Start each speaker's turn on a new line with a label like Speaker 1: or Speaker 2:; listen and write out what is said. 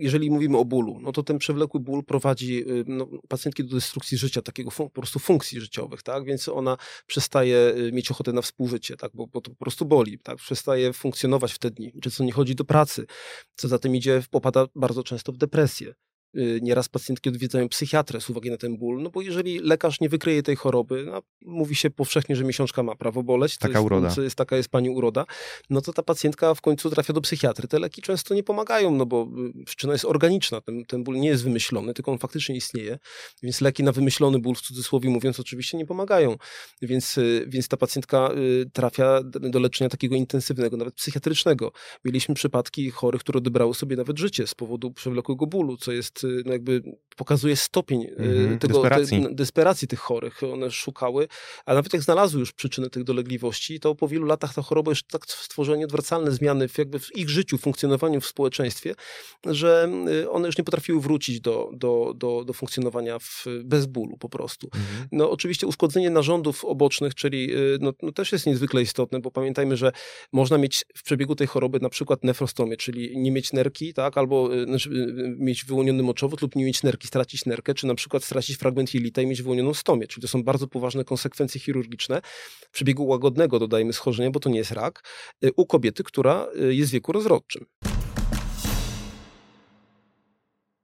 Speaker 1: jeżeli mówimy o bólu, no to ten przewlekły ból prowadzi y, no, pacjentki do destrukcji życia, takiego po prostu funkcji życiowych, tak? Więc ona przestaje y, mieć ochotę na współżycie, tak? Bo, bo to po prostu boli, tak? Przestaje funkcjonować w te dni, czy co nie chodzi do pracy, co za tym idzie, popada bardzo często w depresję. Y, nieraz pacjentki odwiedzają psychiatrę z uwagi na ten ból, no bo jeżeli lekarz nie wykryje tej choroby, no, mówi się powszechnie, że miesiączka ma prawo boleć,
Speaker 2: taka
Speaker 1: jest,
Speaker 2: uroda.
Speaker 1: To jest, taka jest pani uroda, no to ta pacjentka w końcu trafia do psychiatry. Te leki często nie pomagają, no bo y, przyczyna jest organiczna, ten, ten ból nie jest wymyślony, tylko on faktycznie istnieje, więc leki na wymyślony ból, w cudzysłowie mówiąc, oczywiście nie pomagają, więc, y, więc ta pacjentka trafia do leczenia takiego intensywnego, nawet psychiatrycznego. Mieliśmy przypadki chorych, które odebrały sobie nawet życie z powodu przewlekłego bólu, co jest no jakby pokazuje stopień
Speaker 2: Mhm,
Speaker 1: tego,
Speaker 2: desperacji.
Speaker 1: Te, desperacji tych chorych. One szukały, a nawet jak znalazły już przyczyny tych dolegliwości, to po wielu latach ta choroba już tak stworzyła nieodwracalne zmiany w, jakby w ich życiu, funkcjonowaniu w społeczeństwie, że y, one już nie potrafiły wrócić do, do, do, do funkcjonowania w, bez bólu po prostu.
Speaker 2: Mhm.
Speaker 1: No oczywiście uszkodzenie narządów obocznych, czyli y, no, no też jest niezwykle istotne, bo pamiętajmy, że można mieć w przebiegu tej choroby na przykład nefrostomię, czyli nie mieć nerki, tak, albo znaczy, mieć wyłoniony moczowód lub nie mieć nerki, stracić nerkę, czy na przykład stracić fragment jelita i mieć wyłonioną stomię, czyli to są bardzo poważne konsekwencje chirurgiczne przebiegu łagodnego, dodajmy, schorzenia, bo to nie jest rak, y, u kobiety, która y, jest w wieku rozrodczym.